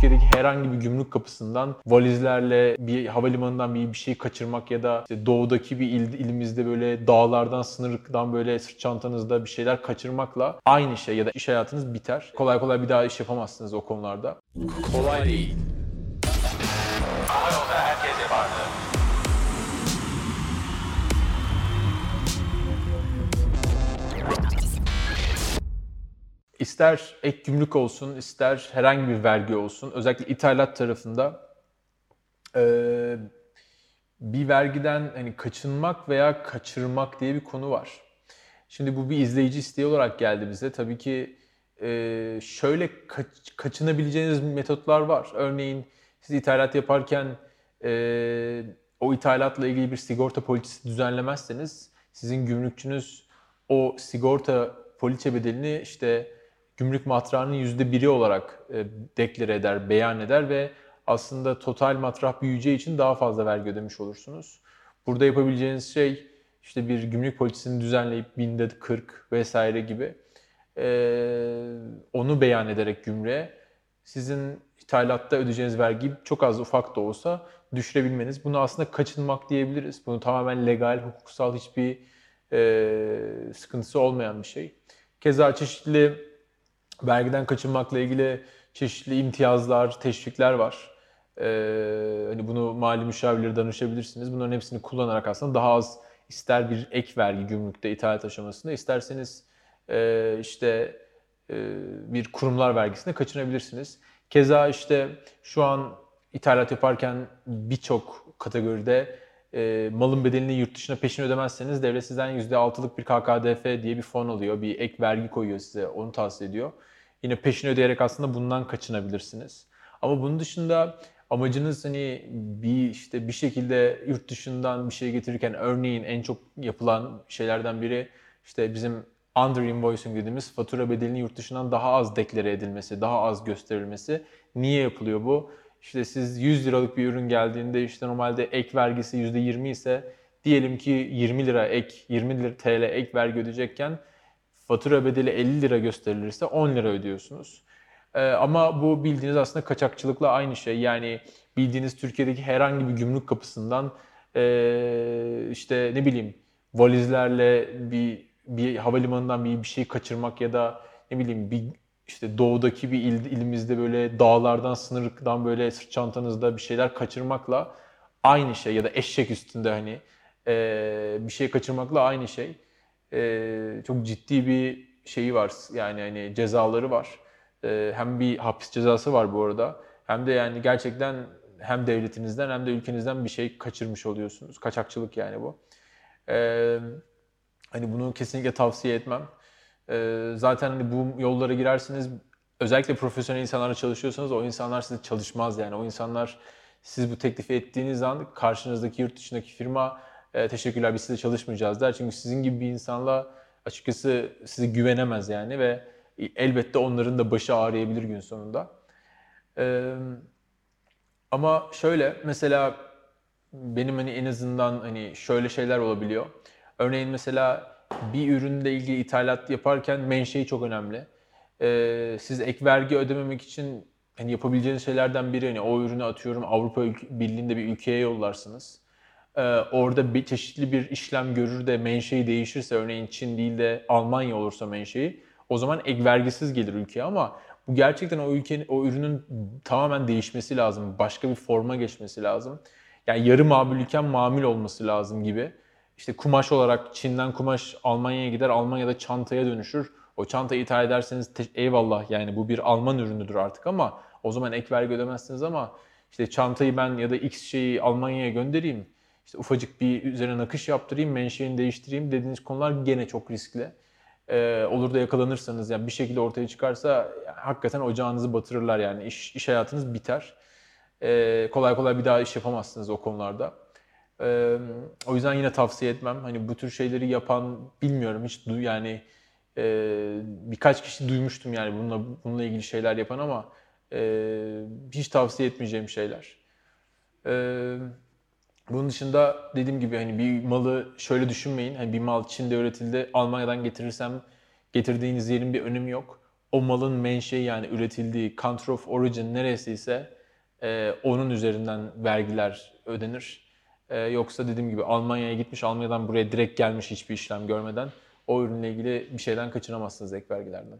Türkiye'deki herhangi bir gümrük kapısından valizlerle bir havalimanından bir, bir şey kaçırmak ya da işte doğudaki bir il, ilimizde böyle dağlardan, sınırdan böyle sırt çantanızda bir şeyler kaçırmakla aynı şey ya da iş hayatınız biter. Kolay kolay bir daha iş yapamazsınız o konularda. Kolay değil. İster ek gümrük olsun, ister herhangi bir vergi olsun, özellikle ithalat tarafında eee, bir vergiden hani kaçınmak veya kaçırmak diye bir konu var. Şimdi bu bir izleyici isteği olarak geldi bize. Tabii ki eee, şöyle kaç- kaçınabileceğiniz metotlar var. Örneğin siz ithalat yaparken eee, o ithalatla ilgili bir sigorta poliçesi düzenlemezseniz sizin gümrükçünüz o sigorta poliçe bedelini işte gümrük matrağının yüzde biri olarak e, deklare eder, beyan eder ve aslında total matrah büyüyeceği için daha fazla vergi ödemiş olursunuz. Burada yapabileceğiniz şey işte bir gümrük poliçesini düzenleyip binde 40 vesaire gibi e, onu beyan ederek gümrüğe sizin ithalatta ödeyeceğiniz vergiyi çok az ufak da olsa düşürebilmeniz. Bunu aslında kaçınmak diyebiliriz. Bunu tamamen legal, hukuksal hiçbir e, sıkıntısı olmayan bir şey. Keza çeşitli vergiden kaçınmakla ilgili çeşitli imtiyazlar, teşvikler var. Ee, hani bunu mali müşavirlere danışabilirsiniz. Bunların hepsini kullanarak aslında daha az ister bir ek vergi gümrükte ithalat aşamasında isterseniz e, işte e, bir kurumlar vergisine kaçınabilirsiniz. Keza işte şu an ithalat yaparken birçok kategoride e, malın bedelini yurt dışına peşin ödemezseniz devlet sizden %6'lık bir KKDF diye bir fon alıyor. Bir ek vergi koyuyor size. Onu tahsil ediyor. Yine peşin ödeyerek aslında bundan kaçınabilirsiniz. Ama bunun dışında amacınız hani bir işte bir şekilde yurt dışından bir şey getirirken örneğin en çok yapılan şeylerden biri işte bizim under invoicing dediğimiz fatura bedelini yurt dışından daha az deklare edilmesi, daha az gösterilmesi. Niye yapılıyor bu? İşte siz 100 liralık bir ürün geldiğinde işte normalde ek vergisi %20 ise diyelim ki 20 lira ek, 20 lira TL ek vergi ödeyecekken fatura bedeli 50 lira gösterilirse 10 lira ödüyorsunuz. Ee, ama bu bildiğiniz aslında kaçakçılıkla aynı şey. Yani bildiğiniz Türkiye'deki herhangi bir gümrük kapısından ee, işte ne bileyim valizlerle bir bir havalimanından bir, bir şey kaçırmak ya da ne bileyim bir işte doğudaki bir il, ilimizde böyle dağlardan, sınırdan böyle sırt çantanızda bir şeyler kaçırmakla aynı şey ya da eşek üstünde hani ee, bir şey kaçırmakla aynı şey. Ee, çok ciddi bir şeyi var yani hani cezaları var. Ee, hem bir hapis cezası var bu arada hem de yani gerçekten hem devletinizden hem de ülkenizden bir şey kaçırmış oluyorsunuz. Kaçakçılık yani bu. Ee, hani bunu kesinlikle tavsiye etmem. Ee, zaten hani bu yollara girersiniz özellikle profesyonel insanlarla çalışıyorsanız o insanlar size çalışmaz yani. O insanlar siz bu teklifi ettiğiniz an karşınızdaki yurt dışındaki firma e, teşekkürler biz size çalışmayacağız der. Çünkü sizin gibi bir insanla açıkçası size güvenemez yani ve elbette onların da başı ağrıyabilir gün sonunda. Ee, ama şöyle mesela benim hani en azından hani şöyle şeyler olabiliyor. Örneğin mesela bir ürünle ilgili ithalat yaparken menşei çok önemli. Ee, siz ek vergi ödememek için hani yapabileceğiniz şeylerden biri hani o ürünü atıyorum Avrupa Birliği'nde bir ülkeye yollarsınız. Ee, orada bir çeşitli bir işlem görür de menşei değişirse örneğin Çin değil de Almanya olursa menşei o zaman ek vergisiz gelir ülkeye ama bu gerçekten o ülkenin o ürünün tamamen değişmesi lazım. Başka bir forma geçmesi lazım. Yani yarı mamülken mamül olması lazım gibi. İşte kumaş olarak Çin'den kumaş Almanya'ya gider, Almanya'da çantaya dönüşür. O çantayı ithal ederseniz eyvallah yani bu bir Alman ürünüdür artık ama o zaman ek vergi ödemezsiniz ama işte çantayı ben ya da X şeyi Almanya'ya göndereyim. İşte ufacık bir üzerine nakış yaptırayım, menşeini değiştireyim dediğiniz konular gene çok riskli. Ee, olur da yakalanırsanız yani bir şekilde ortaya çıkarsa yani hakikaten ocağınızı batırırlar yani iş, iş hayatınız biter. Ee, kolay kolay bir daha iş yapamazsınız o konularda. Ee, o yüzden yine tavsiye etmem. Hani bu tür şeyleri yapan bilmiyorum hiç du yani e, birkaç kişi duymuştum yani bununla bununla ilgili şeyler yapan ama e, hiç tavsiye etmeyeceğim şeyler. E, bunun dışında dediğim gibi hani bir malı şöyle düşünmeyin. Hani bir mal Çin'de üretildi, Almanya'dan getirirsem getirdiğiniz yerin bir önemi yok. o malın menşei yani üretildiği country of origin neresiyse e, onun üzerinden vergiler ödenir. E, yoksa dediğim gibi Almanya'ya gitmiş, Almanya'dan buraya direkt gelmiş hiçbir işlem görmeden o ürünle ilgili bir şeyden kaçınamazsınız ek vergilerden.